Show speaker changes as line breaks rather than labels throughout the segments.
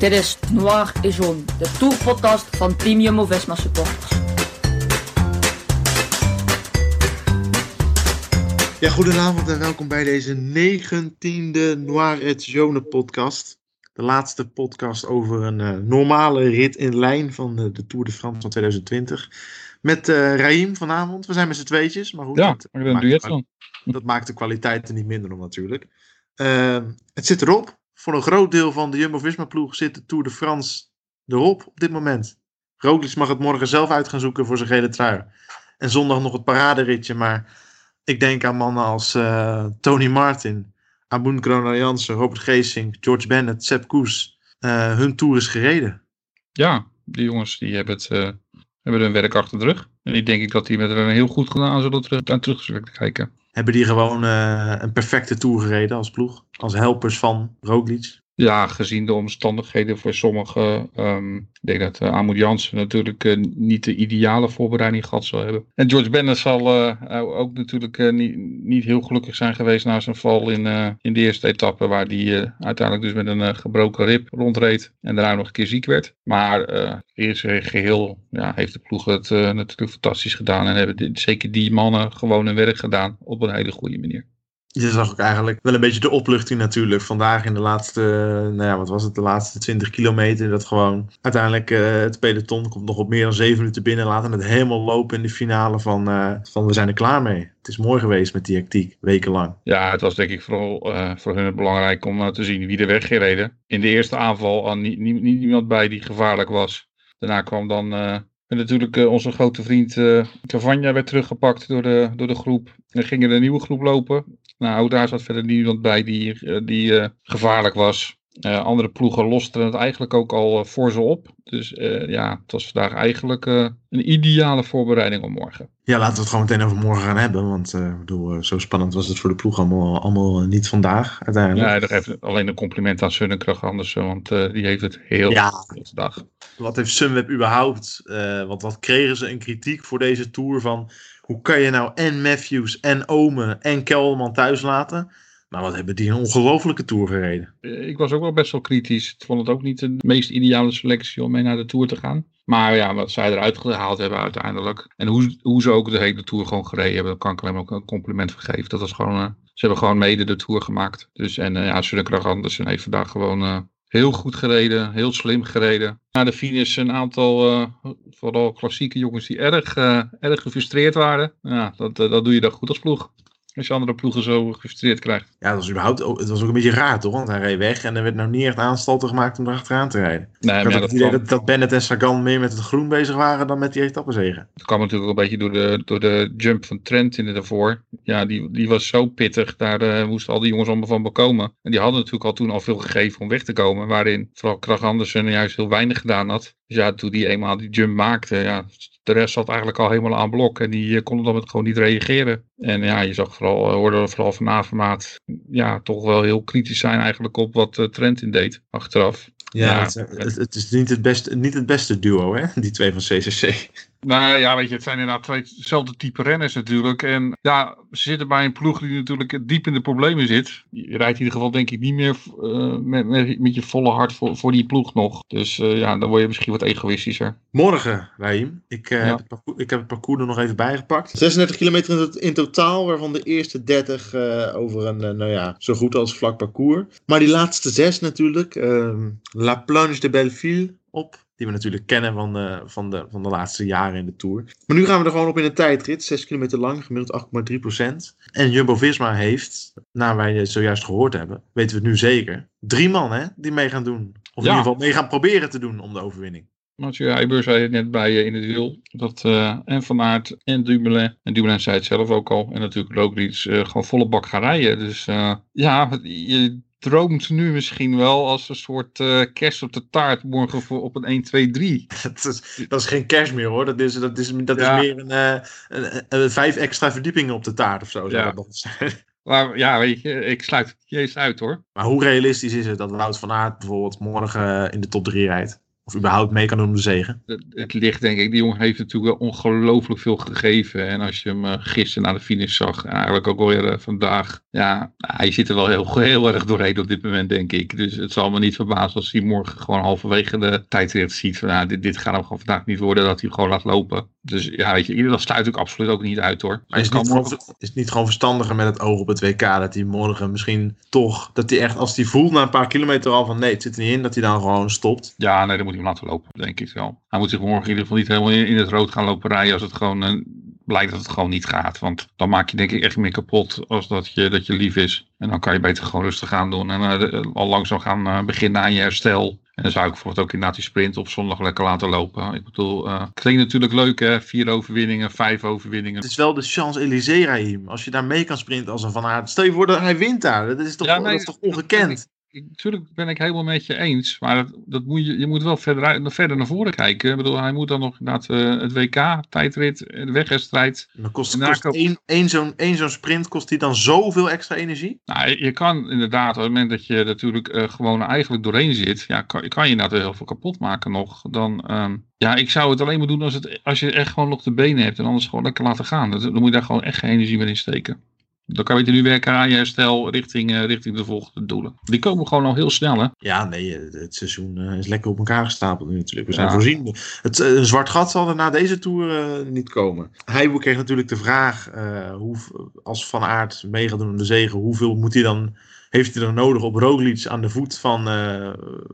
Dit is Noir et Jaune, de tourpodcast van Team Jumbo-Visma supporters.
Ja, goedenavond en welkom bij deze negentiende Noir et Jaune podcast. De laatste podcast over een eh, normale rit in lijn van de, de Tour de France van 2020. Met eh Raïm vanavond. We zijn met z'n tweetjes, maar goed.
Ja,
dat, maakt, de- dat maakt de kwaliteit er niet minder om natuurlijk. Eh, het zit erop. Voor een groot deel van de Jumbo-Visma ploeg zit de Tour de France erop op dit moment. Roglic mag het morgen zelf uit gaan zoeken voor zijn gele trui. En zondag nog het paraderitje, maar ik denk aan mannen als eh, Tony Martin, Aboon Kroner Jansen, Robert Geesink, George Bennett, Sepp Koes. Eh, hun tour is gereden.
Ja, die jongens die hebben, het, eh, hebben hun werk achter de rug. En die denk ik dat die met een heel goed gedaan zullen terug, aan terug kijken.
Hebben die gewoon eh, een perfecte tour gereden als ploeg. Als helpers van Roglic.
Ja, gezien de omstandigheden voor sommigen. ehm, ik denk dat uh, Jansen natuurlijk eh, niet de ideale voorbereiding gehad zal hebben. En George Bennett zal eh, ook natuurlijk niet, niet heel gelukkig zijn geweest na zijn val in, in de eerste etappe. Waar hij uiteindelijk dus met een gebroken rib rondreed. En daarna nog een keer ziek werd. Maar in geheel ja, heeft de ploeg het natuurlijk fantastisch gedaan. En hebben zeker die mannen gewoon hun werk gedaan op een hele goede manier.
Je zag ook eigenlijk wel een beetje de opluchting natuurlijk. Vandaag in de laatste, nou ja, wat was het, de laatste 20 kilometer. Dat gewoon uiteindelijk eh, het peloton komt nog op meer dan 7 minuten binnen. Laten het helemaal lopen in de finale van, eh, van we zijn er klaar mee. Het is mooi geweest met die hectiek, wekenlang.
Ja, het was denk ik vooral eh, voor hun belangrijk om te zien wie er weggereden. In de eerste aanval al niet, niet, niet iemand bij die gevaarlijk was. Daarna kwam dan en natuurlijk onze grote vriend eh Cavagna werd teruggepakt door de, door de groep. En ging er een nieuwe groep lopen. Nou, daar zat verder niemand bij die, eh, die eh, gevaarlijk was. Eh, andere ploegen losten het eigenlijk ook al voor ze op. Dus ja, het was vandaag eigenlijk een ideale voorbereiding op morgen.
Ja, laten we het gewoon meteen over morgen gaan hebben. Want ik bedoel, zo spannend was het voor de ploeg allemaal, allemaal niet vandaag uiteindelijk.
Ja, nog even alleen een compliment aan Sunnekrach Andersen, want die heeft het heel
Ja.
goed gedaan vandaag.
Wat heeft Sunweb überhaupt? want wat kregen ze een kritiek voor deze tour van hoe kan je nou en Matthews en Omen en Kelman thuis laten? Maar wat hebben die een ongelofelijke tour gereden?
Eh, Ik was ook wel best wel kritisch. Ik vond het ook niet de meest ideale selectie om mee naar de Tour te gaan. Maar ja, wat zij eruit gehaald hebben uiteindelijk. En hoe, hoe ze ook de hele Tour gewoon gereden hebben, daar kan ik alleen maar ook een compliment voor geven. Dat was gewoon, eh, ze hebben gewoon mede de Tour gemaakt. Dus en uh, ja, Sunnekrach Andersen heeft vandaag gewoon heel goed gereden, heel slim gereden. Na de finish een aantal, eh, vooral klassieke jongens die erg, eh, erg gefrustreerd waren. Ja, dat, eh, dat doe je dan goed als ploeg. Als je andere ploegen zo gefrustreerd krijgt.
Ja, het was überhaupt ook, het was ook een beetje raar toch? Want hij reed weg en er werd nou niet echt aanstalten gemaakt om erachteraan te rijden.
Nee,
ik had
ja, dat, kwam,
dat, dat Bennett en Sagan meer met het groen bezig waren dan met die etappenzegen.
dat kwam natuurlijk ook een beetje door de, door de jump van Trent in daarvoor. Ja, die, die was zo pittig. Daar eh, moesten al die jongens allemaal van bekomen. En die hadden natuurlijk al toen al veel gegeven om weg te komen. Waarin vooral Krach Andersen juist heel weinig gedaan had. Dus ja, toen die eenmaal die jump maakte, ja, de rest zat eigenlijk al helemaal aan blok. En die eh, konden dan met gewoon niet reageren. En ja, je zag vooral, eh, hoorde vooral van Avermaat, ja, toch wel heel kritisch zijn eigenlijk op wat eh, Trent in deed, achteraf.
Ja, het, het is niet het, beste, niet het beste duo, hè? Die twee van CCC.
Nou ja, weet je, het zijn inderdaad twee hetzelfde type renners natuurlijk. En ja, ze zitten bij een ploeg die natuurlijk diep in de problemen zit. Je rijdt in ieder geval denk ik niet meer uh, met, met, met, je volle hart voor, voor die ploeg nog. Dus uh, ja, dan word je misschien wat egoïstischer.
Morgen, Raim. Ik, uh, ja. heb het parcours, ik heb het parcours er nog even bijgepakt. 36 kilometer in, in totaal, waarvan de eerste 30 uh, over een, nou ja, zo goed als vlak parcours. Maar die laatste zes natuurlijk. ehm, La Planche de Belleville op. Die we natuurlijk kennen van de, van, de, van de laatste jaren in de Tour. Maar nu gaan we er gewoon op in een tijdrit. 6 kilometer lang, gemiddeld 8,3 procent. En Jumbo-Visma heeft, naar wij het zojuist gehoord hebben, weten we het nu zeker, drie man hè, die mee gaan doen. Of ja. in ieder geval mee gaan proberen te doen om de overwinning.
Mathieu Heijber zei het net bij je in het wiel. Dat uh, en Van Aert en Dumoulin. En Dumoulin zei het zelf ook al. En natuurlijk Roglic uh, gewoon volle bak gaan rijden. Dus uh, ja, je droomt nu misschien wel als een soort uh, kerst op de taart morgen voor op een 1, 2, 3.
Dat is, dat is geen kerst meer hoor. Dat is, dat is, dat is meer een, uh, een, een, vijf extra verdiepingen op de taart of zo. Ja.
Maar ja, weet je, ik sluit het niet eens uit hoor.
Maar hoe realistisch is het dat Wout van Aert bijvoorbeeld morgen in de top 3 rijdt? Of überhaupt mee kan doen om de zegen.
Het, het ligt denk ik, die jongen heeft natuurlijk ongelooflijk veel gegeven. En als je hem uh, gisteren naar de finish zag, en eigenlijk ook alweer uh, vandaag. Ja, hij zit er wel heel, heel erg doorheen op dit moment denk ik. Dus het zal me niet verbazen als hij morgen gewoon halverwege de tijdrit ziet. Van, nou, dit, dit gaat hem gewoon vandaag niet worden, dat hij hem gewoon laat lopen. Dus ja, weet je, dat sluit ik absoluut ook niet uit hoor.
Maar is het, niet gewoon, is het niet gewoon verstandiger met het oog op het WK dat hij morgen misschien toch, dat hij echt als hij voelt na een paar kilometer al van nee, het zit er niet in, dat hij dan gewoon stopt?
Ja, nee, dan moet hij hem laten lopen, denk ik wel. Hij moet zich morgen in ieder geval niet helemaal in, het rood gaan lopen rijden als het gewoon uh, blijkt dat het gewoon niet gaat. Want dan maak je denk ik echt meer kapot als dat je, dat je lief is. En dan kan je beter gewoon rustig gaan doen en uh, al langzaam gaan uh, beginnen aan je herstel. En dan zou ik bijvoorbeeld ook inderdaad die sprint op zondag lekker laten lopen. Ik bedoel, uh, klinkt natuurlijk leuk hè. Vier overwinningen, vijf overwinningen.
Het is wel de Champs-Élysées, Raheem. Als je daar mee kan sprinten als een Van Aert. Stel je voor dat hij wint daar. Dat is toch, ja, nee, dat is toch ongekend?
Natuurlijk ben ik helemaal met je eens. Maar dat, dat moet je, je moet wel verder, verder naar voren kijken. Ik bedoel, hij moet dan nog inderdaad uh, het WK, tijdrit, de wegwedstrijd.
Dan kost, kost één, één zo'n zo'n sprint kost die dan zoveel extra energie?
Nou, je kan inderdaad, op het moment dat je natuurlijk uh, gewoon eigenlijk doorheen zit, ja, kan, kan je inderdaad heel veel kapot maken nog. Dan, um, ja, ik zou het alleen maar doen als, het, als je echt gewoon nog de benen hebt en anders gewoon lekker laten gaan. Dan moet je daar gewoon echt geen energie meer in steken. Dan kan je nu werken aan je herstel richting, uh, richting de volgende doelen. Die komen gewoon al heel snel, hè?
Ja, nee, eh, het seizoen uh, is lekker op elkaar gestapeld nu natuurlijk. We zijn ja. voorzien. Het, een zwart gat zal er na deze Tour uh, niet komen. Hij kreeg natuurlijk de vraag, hoe, als Van Aert mee gaat doen om de zegen, hoeveel moet hij dan heeft hij dan nodig op Roglic aan de voet van, uh,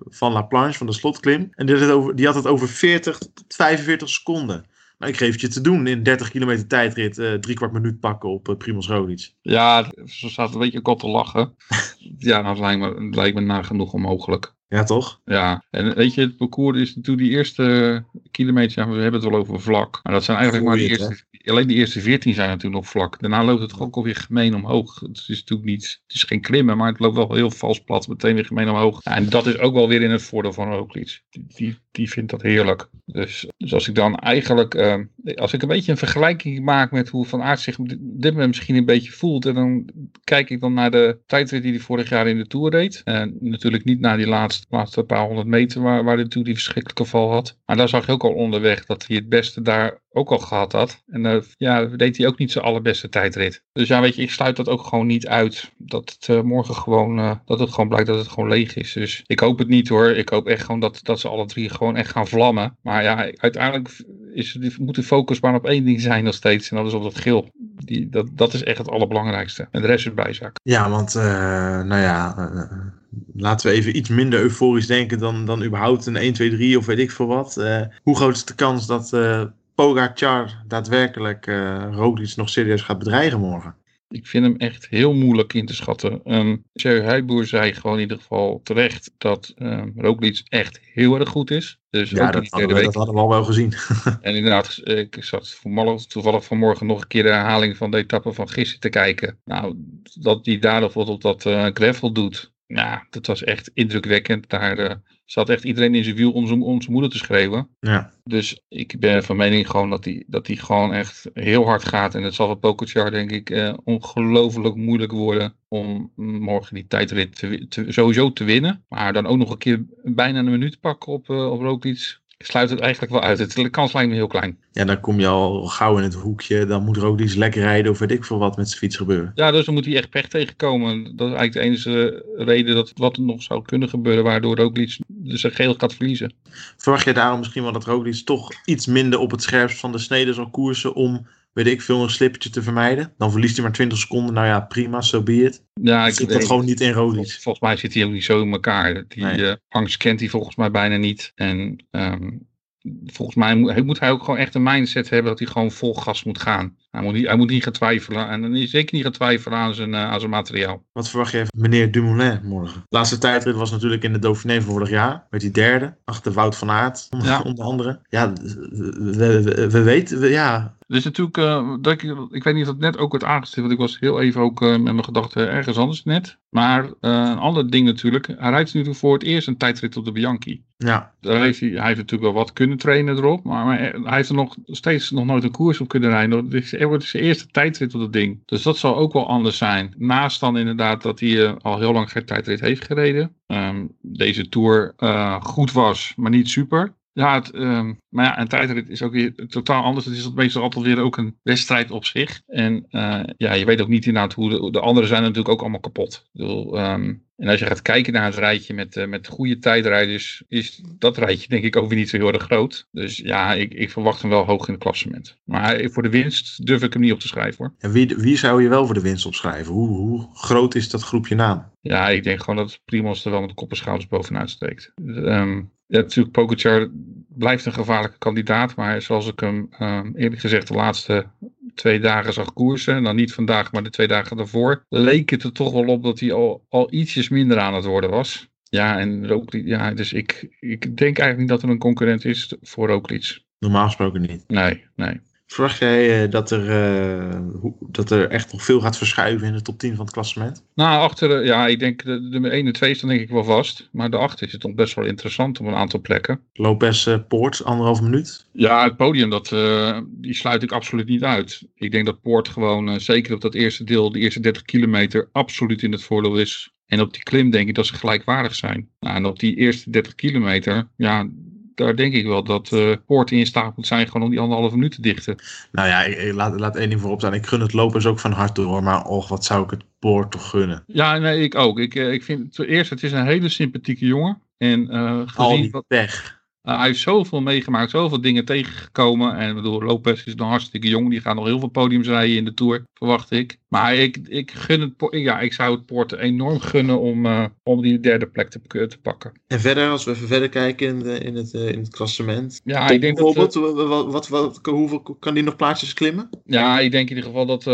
van La Planche, van de slotklim. En die had het over, die had het over 40 tot 45 seconden. Nou, ik geef het je te doen in 30 kilometer tijdrit uh, drie kwart minuut pakken op uh, Primoz Roglic.
Ja, ze zaten een beetje kort te lachen. ja, dat lijkt me, lijkt me nagenoeg onmogelijk.
Ja, toch?
Ja, en weet je, het parcours is natuurlijk die eerste kilometers, ja, we hebben het wel over vlak. Maar dat zijn eigenlijk maar de eerste, alleen de eerste 14 zijn natuurlijk nog vlak. Daarna loopt het toch ook alweer gemeen omhoog. Het is natuurlijk niet, het is geen klimmen, maar het loopt wel heel vals plat, meteen weer gemeen omhoog. Ja, en dat is ook wel weer in het voordeel van Roglic. Die, die, die vindt dat heerlijk. Dus, dus als ik dan eigenlijk, uh, als ik een beetje een vergelijking maak met hoe Van Aert zich op dit moment misschien een beetje voelt. En dan kijk ik dan naar de tijdrit die hij vorig jaar in de Tour reed. En natuurlijk niet naar die laatste laatste paar honderd meter waar, waar hij die verschrikkelijke val had. Maar daar zag je ook al onderweg dat hij het beste daar ook al gehad had. En uh, ja, deed hij ook niet zijn allerbeste tijdrit. Dus ja, weet je, ik sluit dat ook gewoon niet uit. Dat het uh, morgen gewoon, uh, dat het gewoon blijkt dat het gewoon leeg is. Dus ik hoop het niet hoor. Ik hoop echt gewoon dat, dat ze alle drie gewoon echt gaan vlammen. Maar ja, uiteindelijk is, moet de focus maar op één ding zijn nog steeds. En dat is op dat geel. Die, dat, dat is echt het allerbelangrijkste. En de rest is bijzaak.
Ja, want nou ja laten we even iets minder euforisch denken dan, dan überhaupt een 1, 2, 3 of weet ik veel wat. Uh, hoe groot is de kans dat uh, Pogacar daadwerkelijk uh, Roglic nog serieus gaat bedreigen morgen?
Ik vind hem echt heel moeilijk in te schatten. Um, Thierry Heidboer zei gewoon in ieder geval terecht dat um, Roglic echt heel erg goed is. Dus
ja, dat hadden, we, dat hadden we al wel gezien.
en inderdaad, ik zat toevallig vanmorgen nog een keer de herhaling van de etappe van gisteren te kijken. Nou, dat hij daar bijvoorbeeld op dat uh, gravel doet ja, dat was echt indrukwekkend. Daar uh, zat echt iedereen in zijn wiel om zijn, om zijn moeder te schreeuwen.
Ja.
Dus ik ben van mening gewoon dat hij dat die gewoon echt heel hard gaat. En het zal voor Pokerchar denk ik uh, ongelooflijk moeilijk worden om morgen die tijdrit te, te, sowieso te winnen. Maar dan ook nog een keer bijna een minuut pakken op, uh, op Roglic sluit het eigenlijk wel uit. Het, de kans lijkt me heel klein.
Ja, dan kom je al gauw in het hoekje. Dan moet er ook iets lekker rijden of weet ik veel wat met zijn fiets gebeuren.
Ja, dus dan moet hij echt pech tegenkomen. Dat is eigenlijk de enige reden dat wat er nog zou kunnen gebeuren. Waardoor Roglic dus zijn geel gaat verliezen.
Verwacht je daarom misschien wel dat Roglic toch iets minder op het scherpst van de snede zal koersen om weet ik veel, een slippertje te vermijden. Dan verliest hij maar 20 seconden. Nou ja, prima, zo so be it.
Ja, ik
zit dat gewoon niet in Roglic.
Volgens mij zit hij ook niet zo in elkaar. Die nee. uh, angst kent hij volgens mij bijna niet. En um, volgens mij moet, moet, hij ook gewoon echt een mindset hebben dat hij gewoon vol gas moet gaan. Hij moet niet, hij moet niet gaan twijfelen. En dan is zeker niet gaan twijfelen aan zijn, uh, aan zijn materiaal.
Wat verwacht je van meneer Dumoulin morgen? De laatste tijdrit was natuurlijk in de Dauphiné van vorig jaar. Werd hij derde. Achter Wout van Aert, ja. onder andere. Ja, we, we, we weten, we, ja,
Dus natuurlijk, uh, dat ik, ik weet niet of dat net ook werd aangestipt, want ik was heel even ook uh, met mijn gedachten ergens anders net. Maar uh, een ander ding natuurlijk, hij rijdt nu voor het eerst een tijdrit op de Bianchi.
Ja.
Daar heeft hij, hij heeft natuurlijk wel wat kunnen trainen erop, maar, maar hij heeft er nog steeds nog nooit een koers op kunnen rijden. Het is, wordt zijn eerste tijdrit op dat ding. Dus dat zal ook wel anders zijn. Naast dan inderdaad dat hij al heel lang geen tijdrit heeft gereden. Um, deze Tour goed was, maar niet super. Ja, het, um, maar ja, een tijdrit is ook weer totaal anders. Het is meestal altijd weer ook een wedstrijd op zich. En uh, ja, je weet ook niet inderdaad hoe de, de anderen zijn natuurlijk ook allemaal kapot. Ik bedoel, um, en als je gaat kijken naar het rijtje met, uh, met goede tijdrijders, is dat rijtje denk ik ook weer niet zo heel erg groot. Dus ja, ik, ik verwacht hem wel hoog in het klassement. Maar voor de winst durf ik hem niet op te schrijven hoor.
En wie, wie zou je wel voor de winst opschrijven? Hoe, hoe groot is dat groepje naam?
Ja, ik denk gewoon dat Primoz er wel met de kop en schouders bovenuit steekt. Um, ja, natuurlijk, Pogacar blijft een gevaarlijke kandidaat. Maar zoals ik hem um, eerlijk gezegd de laatste twee dagen zag koersen. Dan niet vandaag, maar de twee dagen daarvoor. Leek het er toch wel op dat hij al, al ietsjes minder aan het worden was. Ja, en Roglic, ja, dus ik, ik denk eigenlijk niet dat er een concurrent is voor Roglic.
Normaal gesproken niet.
Nee, nee.
Verwacht jij uh, dat, er, uh, hoe, dat er echt nog veel gaat verschuiven in de top 10 van het klassement?
Nou, achter, ja, ik denk de, de 1 en 2 staan denk ik wel vast. Maar daarachter is het toch best wel interessant op een aantal plekken.
Lopez uh, Poort, anderhalf minuut.
Ja, het podium, dat, die sluit ik absoluut niet uit. Ik denk dat Poort gewoon, zeker op dat eerste deel, de eerste 30 kilometer, absoluut in het voordeel is. En op die klim denk ik dat ze gelijkwaardig zijn. Nou, en op die eerste 30 kilometer, ja, daar denk ik wel dat uh, Poort in staat moet zijn gewoon om die anderhalve minuut te dichten.
Nou ja, ik, ik, laat, laat één ding voorop staan. Ik gun het lopers ook van harte door, maar och, wat zou ik het Poort toch gunnen.
Ja, nee, ik ook. Ik, ik vind ten eerste, het is een hele sympathieke jongen. En uh, gezien
Al die
wat,
pech.
Uh, hij heeft zoveel meegemaakt, zoveel dingen tegengekomen. En bedoel, Lopez is een hartstikke jong. Die gaat nog heel veel podiums rijden in de Tour, verwacht ik. Maar ik, ik, gun het, ja, ik zou het Poort enorm gunnen om, uh, om die derde plek te, te pakken.
En verder, als we even verder kijken in, de, in, het, uh, in het klassement.
Ja, ik denk
bijvoorbeeld,
dat,
wat, wat, wat, hoeveel kan die nog plaatsjes klimmen?
Ja, ik denk in ieder geval dat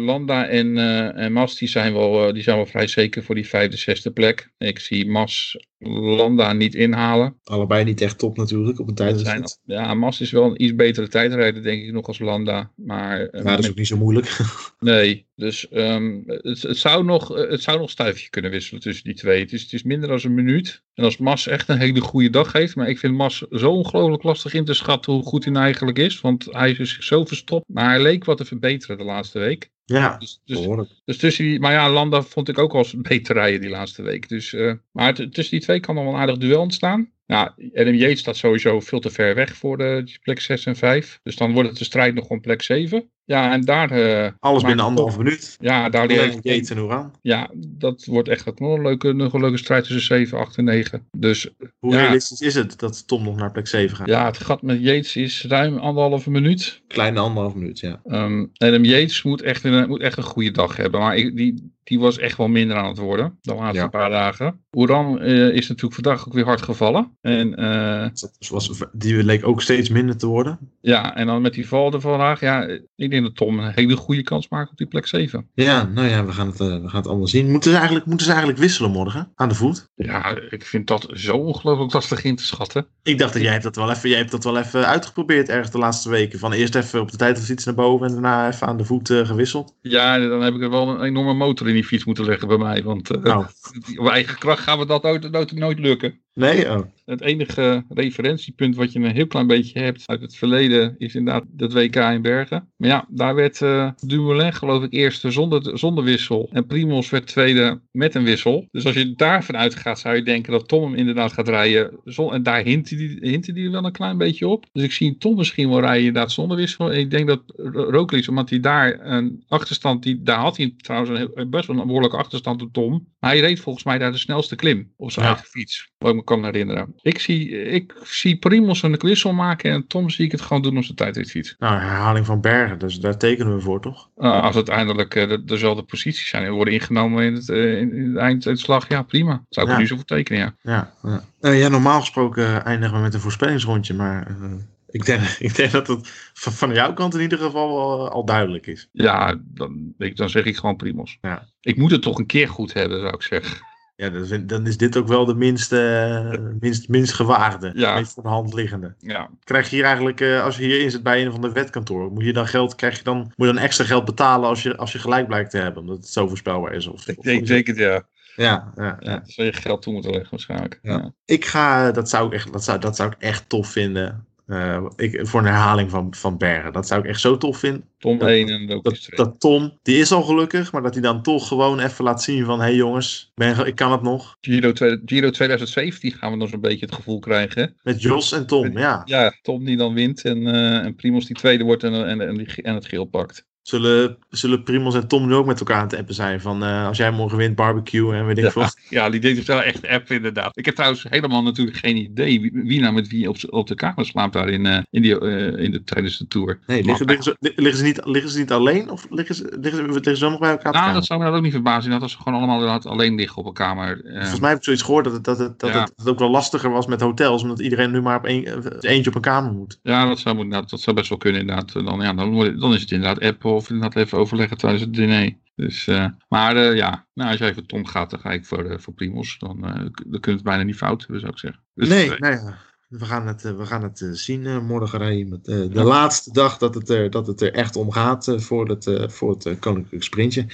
Landa en, en Mas, die zijn, wel, die zijn wel vrij zeker voor die vijfde, zesde plek. Ik zie Mas Landa niet inhalen.
Allebei niet echt top natuurlijk op een tijdrit.
Ja, Mas is wel een iets betere tijdrijder denk ik nog als Landa. Maar,
maar dat is ook niet zo moeilijk.
nee, dus um, het, het, zou nog, het zou nog stuifje kunnen wisselen tussen die twee. Het is, het is minder dan een minuut. En als Mas echt een hele goede dag heeft. Maar ik vind Mas zo ongelooflijk lastig in te schatten hoe goed hij nou eigenlijk is. Want hij is dus zo verstopt. Maar hij leek wat te verbeteren de laatste week.
Ja,
dus, dus, dus tussen die, maar ja, Landa vond ik ook als beter rijden die laatste week. Dus, uh, maar tussen die twee kan nog wel een aardig duel ontstaan. Nou, Yates staat sowieso veel te ver weg voor de plek 6 en 5. Dus dan wordt het de strijd nog om plek 7. Ja, en daar... Uh,
Alles binnen anderhalf minuut.
Ja, daar
leer Yates en Oran.
Ja, dat wordt echt nog een leuke, nog een leuke strijd tussen 7, 8 en 9. Dus,
Hoe
ja,
realistisch is het dat Tom nog naar plek 7 gaat?
Ja, het gat met Yates is ruim anderhalve minuut.
Kleine anderhalf minuut, ja.
Um, Adam Yates moet echt, een, moet echt een goede dag hebben. Maar ik, die, die was echt wel minder aan het worden de laatste
Ja.
paar dagen. Oeran eh, is natuurlijk vandaag ook weer hard gevallen. En
Dat was, die leek ook steeds minder te worden.
ja, en dan met die val er vandaag. Ja, ik denk dat Tom een hele goede kans maakt op die plek 7.
Ja, nou ja, we gaan het, eh, we gaan het allemaal zien. Moeten ze, eigenlijk, moeten ze eigenlijk wisselen morgen? Aan de voet?
Ja, ik vind dat zo ongelooflijk lastig in te schatten.
Ik dacht dat jij hebt dat wel even, jij hebt dat wel even uitgeprobeerd ergens de laatste weken. Van eerst even op de tijd of iets naar boven en daarna even aan de voet gewisseld.
Ja, dan heb ik er wel een enorme motor in die fiets moeten leggen bij mij. Want
Nou.
op eigen kracht gaan we dat nooit, nooit, nooit lukken.
Nee? Oh.
Het enige referentiepunt wat je een heel klein beetje hebt uit het verleden is inderdaad dat WK in Bergen. Maar ja, daar werd eh Dumoulin geloof ik eerste zonder, zonder wissel. En Primos werd tweede met een wissel. Dus als je daarvan uitgaat zou je denken dat Tom hem inderdaad gaat rijden. zon- En daar die, die er wel een klein beetje op. Dus ik zie Tom misschien wel rijden inderdaad zonder wissel. En ik denk dat Roglic, omdat hij daar een achterstand, die, daar had hij trouwens een, heel- best wel een behoorlijke achterstand op Tom. Maar hij reed volgens mij daar de snelste klim op zijn
Ja.
eigen fiets. Wat ik me kan herinneren. Ik zie, ik zie Primos een wissel maken en Tom zie ik het gewoon doen op zijn tijdritfiets.
Nou, herhaling van Bergen, dus daar tekenen we voor, toch?
Uh, als uiteindelijk uh, de, dezelfde posities zijn en worden ingenomen in het, uh, in, het einduitslag, ja prima. Zou ik
Ja.
er nu zo voor tekenen, ja.
Ja, ja. Eh, ja normaal gesproken eindigen we met een voorspellingsrondje, maar eh, ik, denk, ik denk dat het van, jouw kant in ieder geval al, al duidelijk is.
Ja, dan, dan zeg ik gewoon Primos.
Ja.
Ik moet het toch een keer goed hebben, zou ik zeggen.
Ja, dan is, dan is dit ook wel de minste, minst, minst gewaagde.
Ja.
Meest voor de hand liggende.
Ja,
Krijg je hier eigenlijk, eh, als je hierin zit bij een van de wetkantoor, moet je dan geld, krijg je dan, moet je dan extra geld betalen als je, als je gelijk blijkt te hebben, omdat het zo voorspelbaar is? Of,
ik denk, het ja.
Ja, ja,
ja. zou je geld toe moeten leggen waarschijnlijk.
Ja.
Ja.
Ik ga, dat zou ik echt, dat zou, dat zou ik echt tof vinden. Eh, ik, voor een herhaling van, van Bergen. Dat zou ik echt zo tof vinden.
Tom
Dat-
1 en ook
Dat,
is 2.
dat Tom, die is al gelukkig, maar dat hij dan toch gewoon even laat zien van... Hé hey jongens, ben, ik kan het nog.
Giro, Giro 2017 gaan we dan zo'n beetje het gevoel krijgen.
Met Jos en Tom, ja.
Ja, Tom die dan wint en, eh en Primos die tweede wordt en, en, en, en het geel pakt.
Zullen, zullen Primos en Tom nu ook met elkaar aan het appen zijn? Van eh, als jij morgen wint, barbecue en weet ik veel.
Ja, ja, die het wel echt app inderdaad. Ik heb trouwens helemaal natuurlijk geen idee wie, wie nou met wie op, op de kamer slaapt daar in, eh, in, die, eh, in de, tijdens de tour.
Nee, liggen, liggen, ze, li- liggen, ze niet, liggen ze niet alleen? Of liggen ze, liggen liggen ze wel nog bij elkaar?
Nou, dat zou me dat ook niet verbazen. Dat als ze gewoon allemaal alleen liggen op een kamer.
Volgens mij heb ik zoiets gehoord dat het, dat, het, dat,
Ja.
het, dat het ook wel lastiger was met hotels. Omdat iedereen nu maar op eh, eentje op een kamer moet.
Ja, dat zou, inderdaad, dat zou best wel kunnen inderdaad. Dan, ja, dan, dan is het inderdaad of inderdaad even overleggen tijdens het diner. Dus, eh, maar eh, ja, nou, als jij voor Tom gaat, dan ga ik voor, eh, voor Primos. Dan, dan kun je het bijna niet fout hebben, zou ik zeggen. Dus,
Nee, ja. We gaan het, we gaan het zien morgen, de laatste dag dat het, er, dat het er echt om gaat voor het, voor het Koninklijk Sprintje.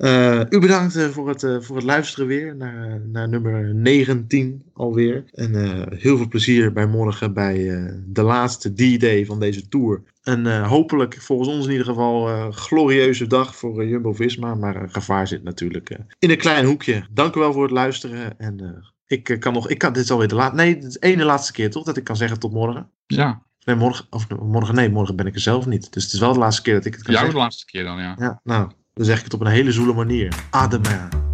Eh, u bedankt eh, voor, het, eh, voor het luisteren weer naar, naar nummer 19 alweer. En heel veel plezier bij morgen bij de laatste D-Day van deze Tour. Een hopelijk, volgens ons in ieder geval, glorieuze dag voor Jumbo-Visma. Maar gevaar zit natuurlijk in een klein hoekje. Dank u wel voor het luisteren en... ik kan nog, ik kan, dit is alweer de laatste, nee, dit is de ene laatste keer toch dat ik kan zeggen tot morgen.
ja,
Nee, morgen, of morgen, nee, morgen ben ik er zelf niet. Dus het is wel de laatste keer dat ik het kan
jou de laatste keer dan, ja.
Ja, nou, dan zeg ik het op een hele zoele manier. Adema.